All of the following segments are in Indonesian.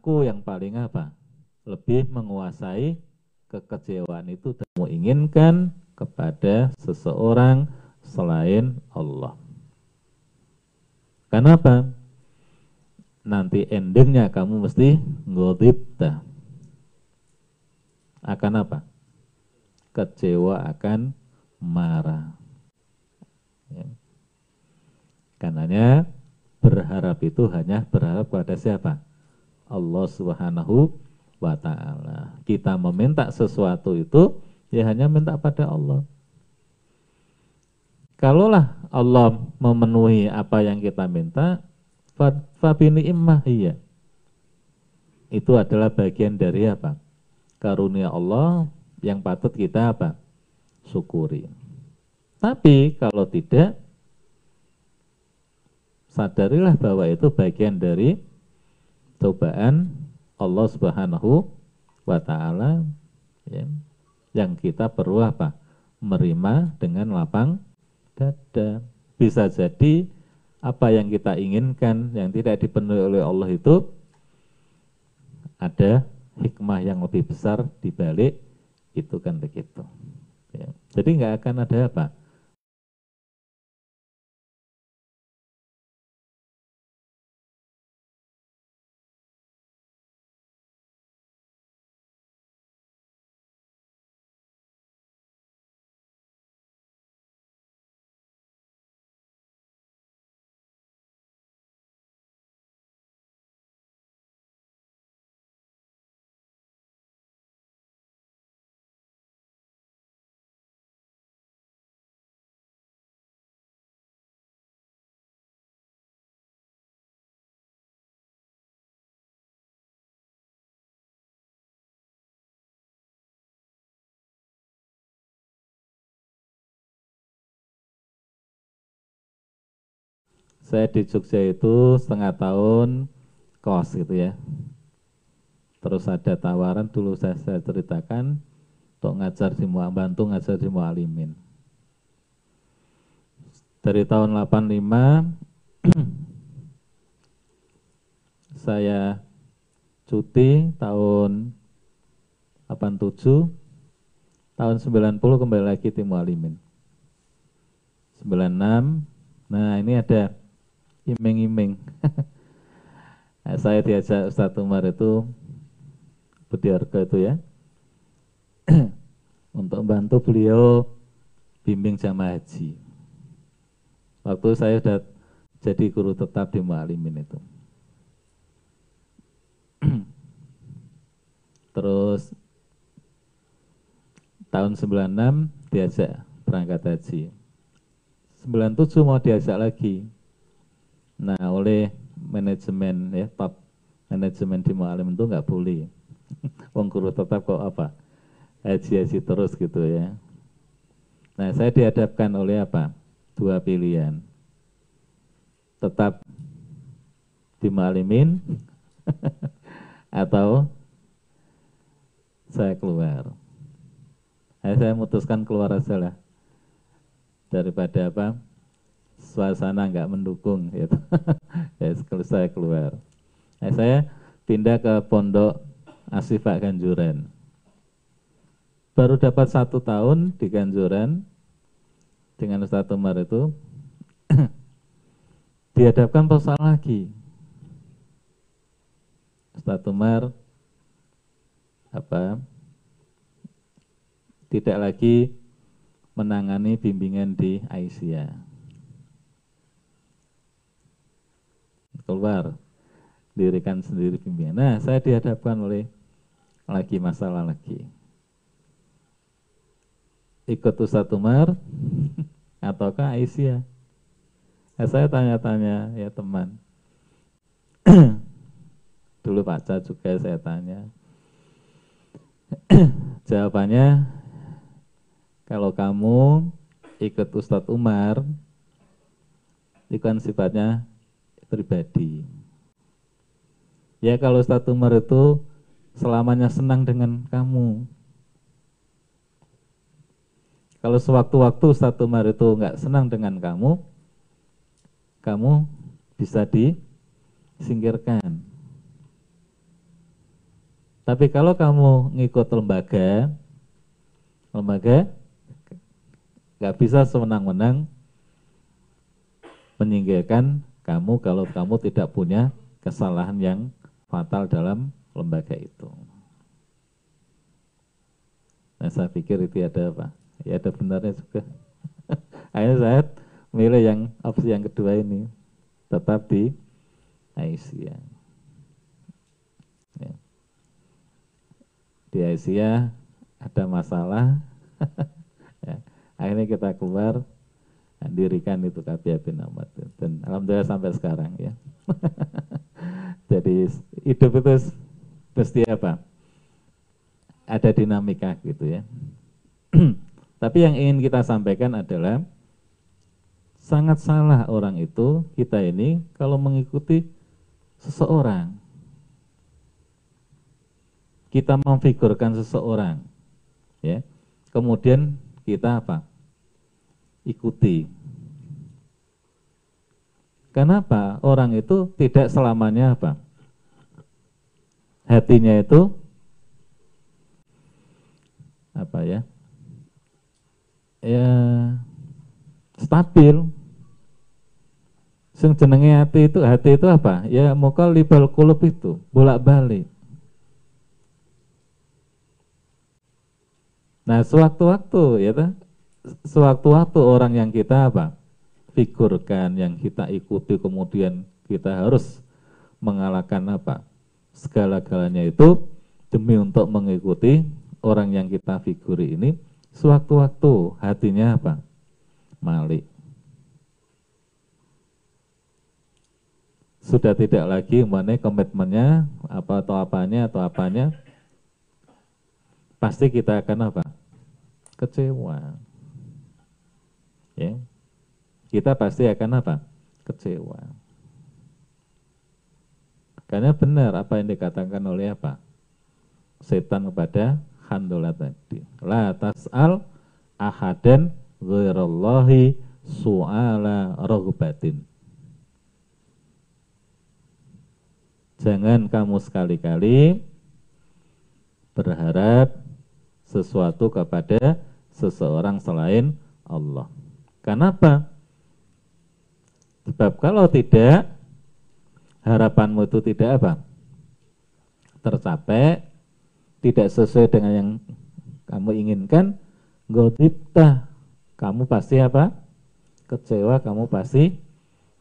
aku yang paling apa? Lebih menguasai kekecewaan itu dan menginginkan kepada seseorang selain Allah. Kenapa? Nanti endingnya kamu mesti ngodibta. Akan apa? Kecewa akan marah. Ya. Karenanya berharap itu hanya berharap pada siapa? Allah Subhanahu wa taala. Kita meminta sesuatu itu ya hanya minta pada Allah. Kalaulah Allah memenuhi apa yang kita minta, fabini immah iya. Itu adalah bagian dari apa? Karunia Allah yang patut kita apa? Syukuri. Tapi kalau tidak, sadarilah bahwa itu bagian dari cobaan Allah Subhanahu wa taala ya, yang kita perlu apa? menerima dengan lapang dada. Bisa jadi apa yang kita inginkan yang tidak dipenuhi oleh Allah itu ada hikmah yang lebih besar di balik itu kan begitu. Ya. Jadi nggak akan ada apa? Saya di Jogja itu setengah tahun kos gitu ya. Terus ada tawaran dulu saya, saya ceritakan untuk ngajar di bantu ngajar di Mualimin. Dari tahun 85 saya cuti tahun 87 tahun 90 kembali lagi di Mualimin. 96 nah ini ada iming-iming. nah, saya diajak Ustadz Umar itu Budiarga itu ya untuk membantu beliau bimbing jamaah haji. Waktu saya sudah jadi guru tetap di Mu'alimin itu. Terus tahun 96 diajak berangkat haji. 97 mau diajak lagi. Nah, oleh manajemen ya top manajemen di Mu'alim itu nggak boleh. Wong guru tetap kok apa? Haji-haji terus gitu ya. Nah, saya dihadapkan oleh apa? Dua pilihan. Tetap di Mu'alimin atau saya keluar. Nah, saya memutuskan keluar aja lah. Daripada apa? Suasana nggak mendukung gitu. ya saya keluar. Nah, saya pindah ke pondok Asifak Ganjuran. Baru dapat satu tahun di Ganjuran dengan Ustaz Umar itu dihadapkan persoalan lagi. Ustaz Umar apa tidak lagi menangani bimbingan di Aisyah keluar dirikan sendiri pimpinan. Nah, saya dihadapkan oleh lagi masalah lagi. Ikut Ustadz Umar ataukah Aisyah? Nah, saya tanya-tanya ya teman. Dulu Pak juga saya tanya. Jawabannya kalau kamu ikut Ustadz Umar, itu kan sifatnya pribadi. Ya kalau Ustadz Umar itu selamanya senang dengan kamu. Kalau sewaktu-waktu Ustadz Umar itu nggak senang dengan kamu, kamu bisa disingkirkan. Tapi kalau kamu ngikut lembaga, lembaga nggak bisa semenang-menang menyingkirkan kamu kalau kamu tidak punya kesalahan yang fatal dalam lembaga itu. Nah saya pikir itu ada apa? Ya ada benarnya juga. Akhirnya saya milih yang opsi yang kedua ini tetap di Aisyah. Ya. Di Aisyah ada masalah, ya. akhirnya kita keluar dirikan itu Kabia bin Ahmad dan alhamdulillah sampai sekarang ya. Jadi hidup itu pasti apa? Ada dinamika gitu ya. Tapi yang ingin kita sampaikan adalah sangat salah orang itu kita ini kalau mengikuti seseorang. Kita memfigurkan seseorang, ya. Kemudian kita apa? Ikuti. Kenapa orang itu tidak selamanya apa? Hatinya itu apa ya? Ya stabil. Sing jenenge hati itu hati itu apa? Ya mokal libal kulub itu bolak-balik. Nah, sewaktu-waktu ya sewaktu-waktu orang yang kita apa? figurkan, yang kita ikuti kemudian kita harus mengalahkan apa? segala-galanya itu demi untuk mengikuti orang yang kita figuri ini sewaktu-waktu hatinya apa? malik. Sudah tidak lagi mana komitmennya apa atau apanya atau apanya pasti kita akan apa? kecewa. Ya. Kita pasti akan apa? kecewa. Karena benar apa yang dikatakan oleh apa? Setan kepada Handola tadi. La tas'al ahadan ghairallahi su'ala rohbatin. Jangan kamu sekali-kali berharap sesuatu kepada seseorang selain Allah. Kenapa? Sebab kalau tidak, harapanmu itu tidak apa? Tercapai, tidak sesuai dengan yang kamu inginkan, godipta kamu pasti apa? Kecewa, kamu pasti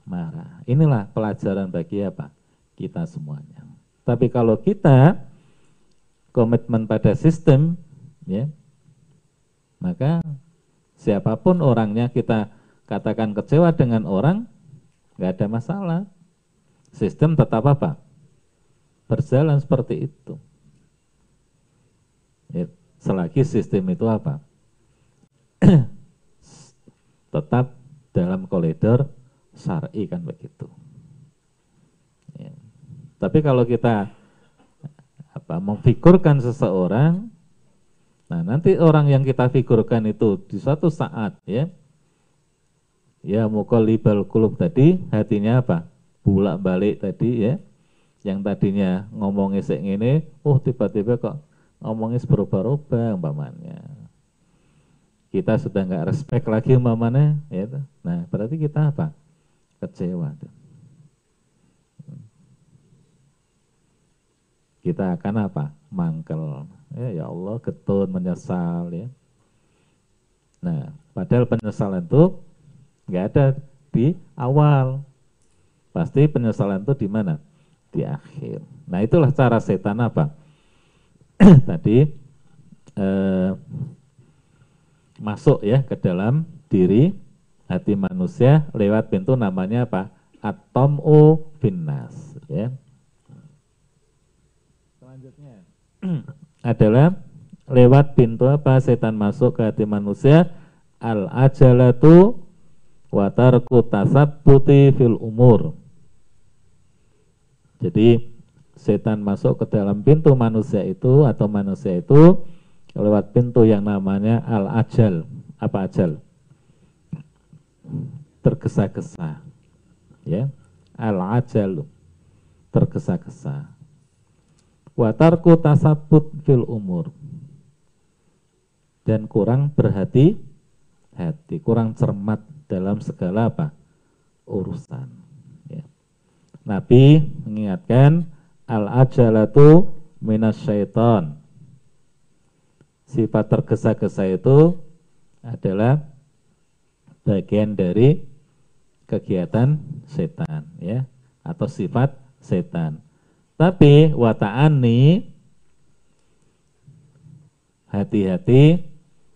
marah. Inilah pelajaran bagi apa? Kita semuanya. Tapi kalau kita komitmen pada sistem, ya, maka siapa pun orangnya kita katakan kecewa dengan orang, nggak ada masalah. Sistem tetap apa? Berjalan seperti itu. Ya, selagi sistem itu apa? tetap dalam koridor syar'i kan begitu. Ya. Tapi kalau kita apa memfigurkan seseorang, nah nanti orang yang kita figurkan itu di suatu saat ya, ya mukolibal kulub tadi hatinya apa? Bulak balik tadi ya, yang tadinya ngomongnya sek ini, oh tiba-tiba kok ngomongnya berubah-ubah umpamanya kita sudah nggak respect lagi umpamanya, ya. Nah, berarti kita apa? Kecewa. Kita akan apa? Mangkel. Ya, ya Allah, getun, menyesal ya. Nah, padahal penyesalan itu nggak ada di awal. Pasti penyesalan itu di mana? Di akhir. Nah, itulah cara setan apa? Tadi eh, masuk ya ke dalam diri hati manusia lewat pintu namanya apa? Atomu finnas ya. Selanjutnya adalah lewat pintu apa setan masuk ke hati manusia al ajalatu watarku tasabbuti fil umur. Jadi setan masuk ke dalam pintu manusia itu atau manusia itu lewat pintu yang namanya al-ajal. Apa ajal? Tergesa-gesa. Ya. Al-ajal. Tergesa-gesa. Watarku tasabut fil umur. Dan kurang berhati hati, kurang cermat dalam segala apa? urusan. Ya. Nabi mengingatkan al-ajalatu minas syaitan. Sifat tergesa-gesa itu adalah bagian dari kegiatan setan ya atau sifat setan. Tapi wata'ani hati-hati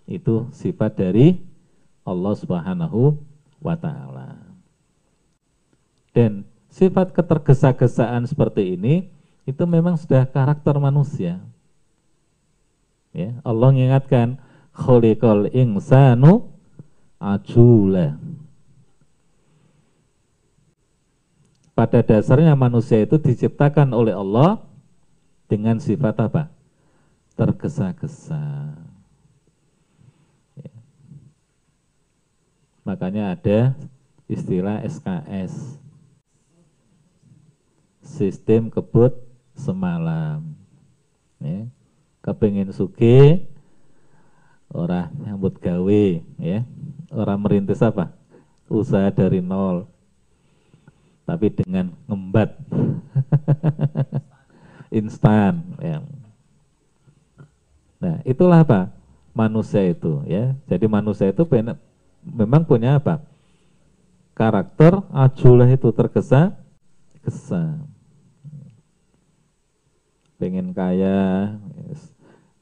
itu sifat dari Allah Subhanahu wa taala. Dan sifat ketergesa-gesaan seperti ini itu memang sudah karakter manusia. Ya, Allah mengingatkan khuliqal insanu ajula. Pada dasarnya manusia itu diciptakan oleh Allah dengan sifat apa? Tergesa-gesa. Ya. Makanya ada istilah SKS. Sistem kebut semalam. Ya. Kepengen suge, orang nyambut gawe, ya. Orang merintis apa? Usaha dari nol tapi dengan ngembat instan ya. Nah, itulah apa? Manusia itu ya. Jadi manusia itu memang punya apa? Karakter ajulah itu tergesa gesa. Pengen kaya.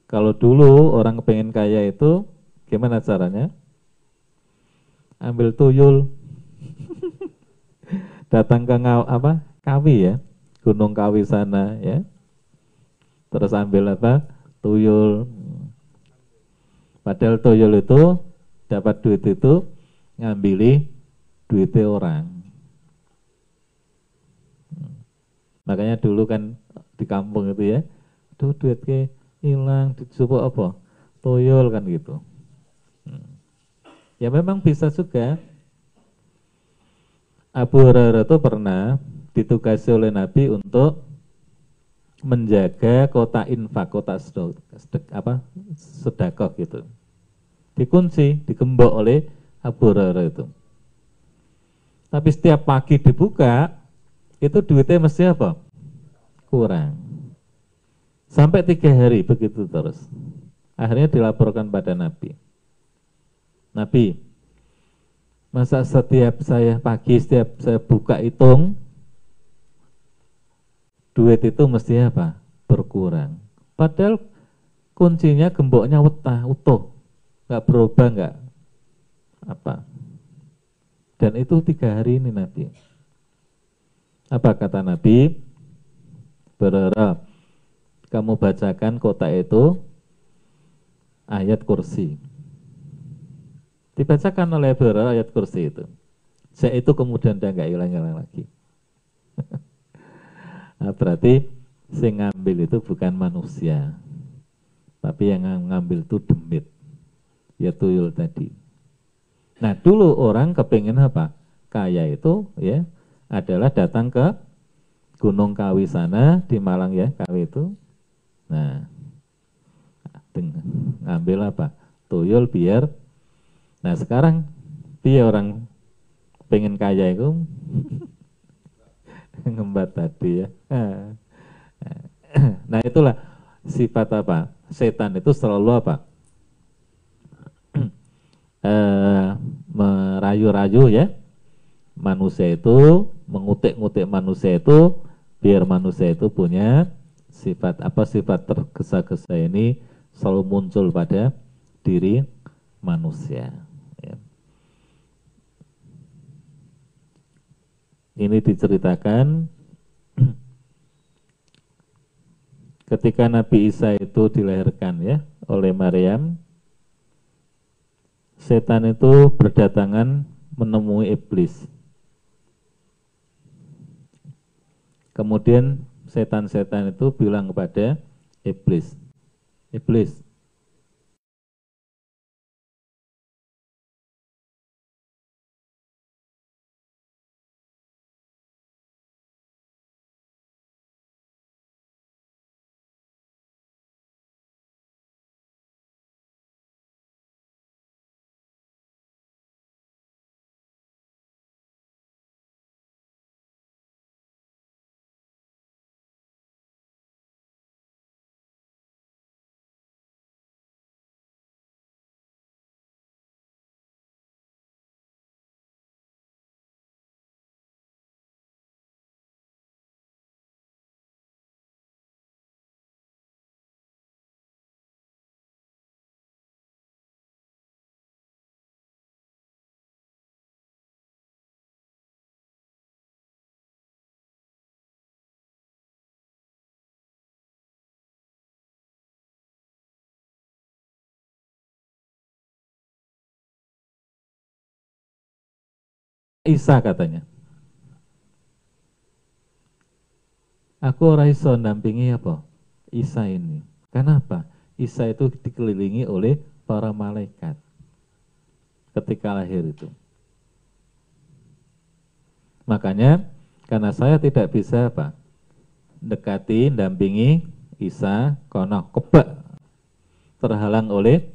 Kalau dulu orang pengen kaya itu gimana caranya? Ambil tuyul datang ke apa Kawi ya, Gunung Kawi sana ya. Terus ambil apa? Tuyul. Padahal tuyul itu dapat duit itu ngambili duitnya orang. Makanya dulu kan di kampung itu ya, tuh duit ke hilang, coba apa? Tuyul kan gitu. Hmm. Ya memang bisa juga Abu Hurairah itu pernah ditugasi oleh Nabi untuk menjaga kota infak, kota sedek, apa sedekah gitu. Dikunci, digembok oleh Abu Hurairah itu. Tapi setiap pagi dibuka, itu duitnya mesti apa? Kurang. Sampai tiga hari begitu terus. Akhirnya dilaporkan pada Nabi. Nabi, Masa setiap saya pagi, setiap saya buka hitung, duit itu mesti apa? Berkurang. Padahal kuncinya gemboknya wetah, utuh. Nggak berubah, nggak apa. Dan itu tiga hari ini Nabi. Apa kata Nabi? Berharap kamu bacakan kota itu ayat kursi Dibacakan oleh Abu ayat kursi itu. Saya itu kemudian dia nggak hilang-hilang lagi. nah, berarti sing ngambil itu bukan manusia, tapi yang ngambil itu demit, ya tuyul tadi. Nah dulu orang kepengen apa? Kaya itu ya adalah datang ke Gunung Kawi sana di Malang ya Kawi itu. Nah, ngambil apa? Tuyul biar Nah sekarang dia orang pengen kaya itu ngembat tadi ya. Nah itulah sifat apa? Setan itu selalu apa? e, merayu-rayu ya manusia itu mengutik-ngutik manusia itu biar manusia itu punya sifat apa sifat tergesa-gesa ini selalu muncul pada diri manusia. Ini diceritakan ketika Nabi Isa itu dilahirkan ya oleh Maryam setan itu berdatangan menemui iblis. Kemudian setan-setan itu bilang kepada iblis iblis Isa katanya. Aku ora iso ndampingi apa? Isa ini. Kenapa? Isa itu dikelilingi oleh para malaikat ketika lahir itu. Makanya karena saya tidak bisa apa? Dekati, dampingi Isa, kono kebak terhalang oleh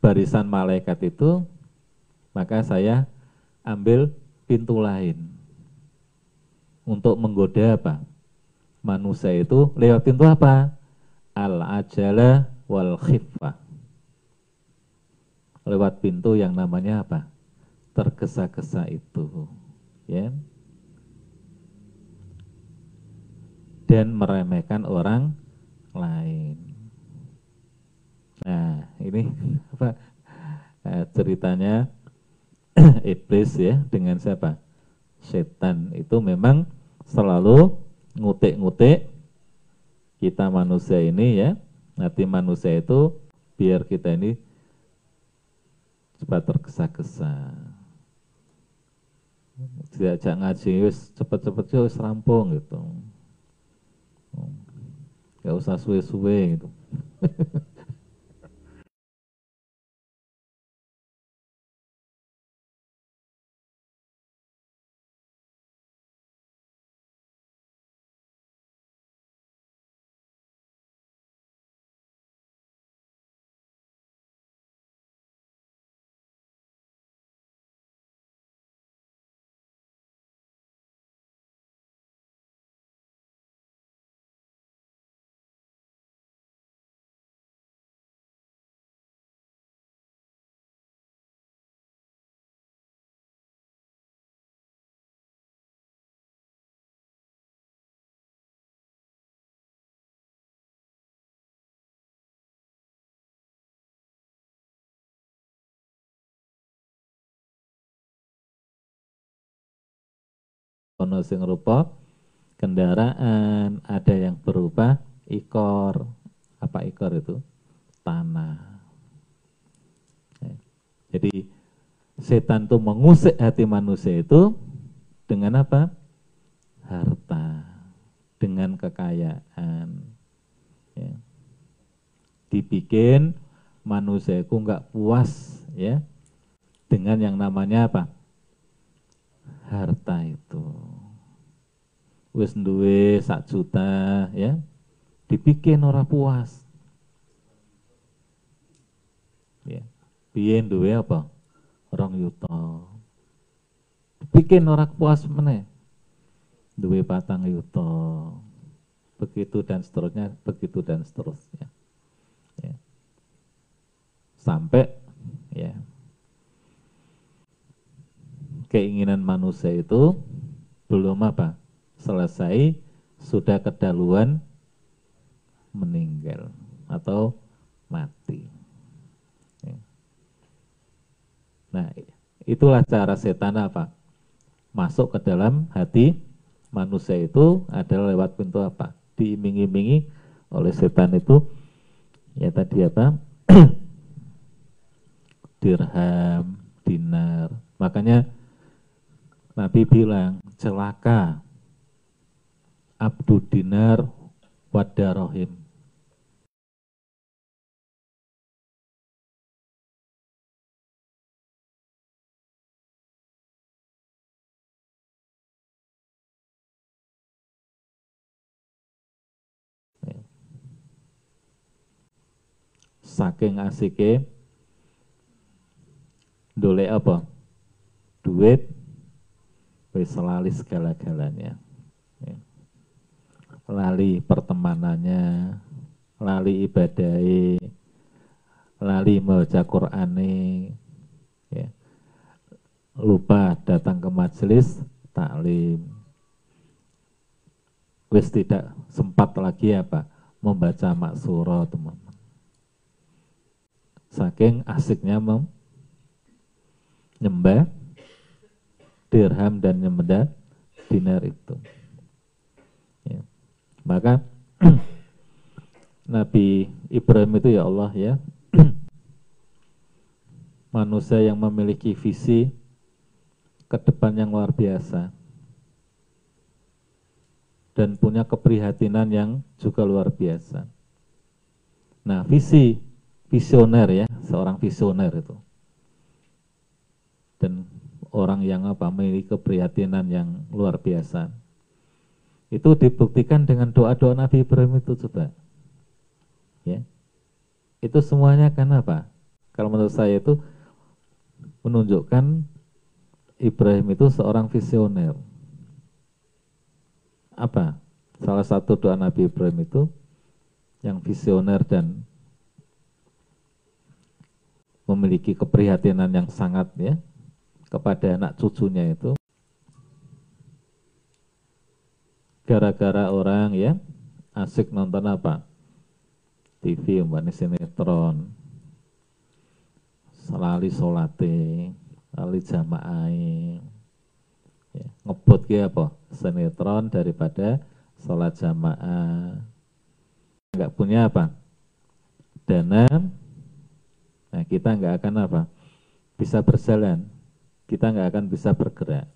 barisan malaikat itu, maka saya ambil pintu lain untuk menggoda apa? manusia itu lewat pintu apa? Al-ajala wal khifah. Lewat pintu yang namanya apa? Tergesa-gesa itu. Ya. Dan meremehkan orang lain. Nah, ini apa? Nah, ceritanya iblis ya dengan siapa? Setan. Itu memang selalu ngutik-ngutik kita manusia ini ya. Nanti manusia itu biar kita ini cepat tergesa-gesa. Diajak ngaji wis cepet-cepet wis rampung gitu. Nggak usah suwe-suwe gitu ono sing rupa kendaraan, ada yang berupa ikor. Apa ikor itu? Tanah. Jadi setan itu mengusik hati manusia itu dengan apa? Harta, dengan kekayaan. Ya. Dibikin manusia itu enggak puas ya dengan yang namanya apa? Harta itu. Wis duwe sak juta ya, dibikin ora puas. Ya. Biyen duwe apa? Orang yuto. Bikin ora puas meneh. Duwe patang yuto. Begitu dan seterusnya, begitu dan seterusnya. Ya. Sampai ya keinginan manusia itu belum apa selesai sudah kedaluan meninggal atau mati. Ya. Nah, itulah cara setan apa? Masuk ke dalam hati manusia itu adalah lewat pintu apa? Diiming-imingi oleh setan itu ya tadi apa? dirham, dinar. Makanya Nabi bilang, celaka abdu dinar wadarohim. Saking asiknya, dole apa? Duit wis lali segala-galanya. Ya. Lali pertemanannya, lali ibadai, lali membaca Qur'ane, ya. lupa datang ke majelis taklim. Wis tidak sempat lagi apa membaca maksuro teman-teman. Saking asiknya mem nyembah dirham dan nyemeda dinar itu. Ya. Maka Nabi Ibrahim itu ya Allah ya manusia yang memiliki visi ke depan yang luar biasa dan punya keprihatinan yang juga luar biasa. Nah, visi visioner ya, seorang visioner itu. Dan orang yang apa memiliki keprihatinan yang luar biasa. Itu dibuktikan dengan doa-doa Nabi Ibrahim itu coba. Ya. Itu semuanya kan apa? Kalau menurut saya itu menunjukkan Ibrahim itu seorang visioner. Apa? Salah satu doa Nabi Ibrahim itu yang visioner dan memiliki keprihatinan yang sangat ya kepada anak cucunya itu. Gara-gara orang ya asik nonton apa? TV umpamanya sinetron. Selalu solate lali jamaah. Ya, ngebut ya apa? Sinetron daripada sholat jamaah. Nggak punya apa? Dana. Nah kita nggak akan apa? Bisa berjalan kita nggak akan bisa bergerak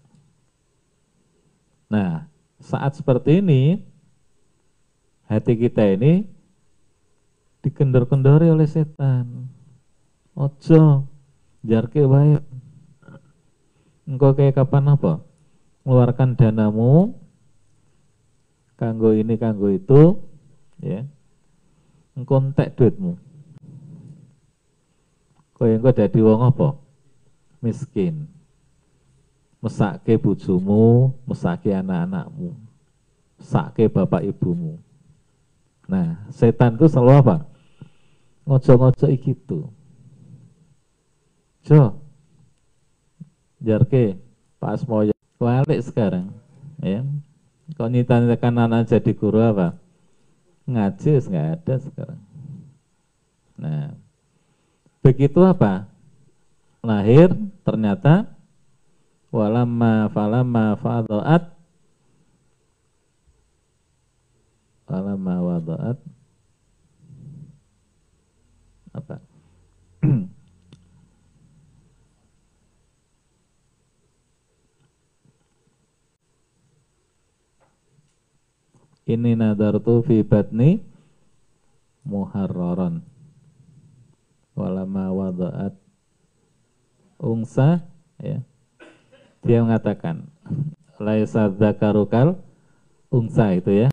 nah saat seperti ini, hati kita ini dikendor-kendori oleh setan. Ojo, jarke wae. Engkau kayak kapan apa? Mengeluarkan danamu, kanggo ini, kanggo itu, ya. Engkau entek duitmu. Kau yang kau jadi wong apa? Miskin mesake bujumu, mesake anak-anakmu, mesake bapak ibumu. Nah, setan itu selalu apa? Ngojo-ngojo gitu. Jo, jarke, Pak Asmoya, balik sekarang. Ya, kau nyita anak jadi guru apa? Ngaji nggak ada sekarang. Nah, begitu apa? Lahir ternyata walamma falamma fadha'at falamma wada'at apa? Ini nadartu fi batni muharraran. Walama wada'at ungsa ya dia mengatakan laisa dzakarukal unsa itu ya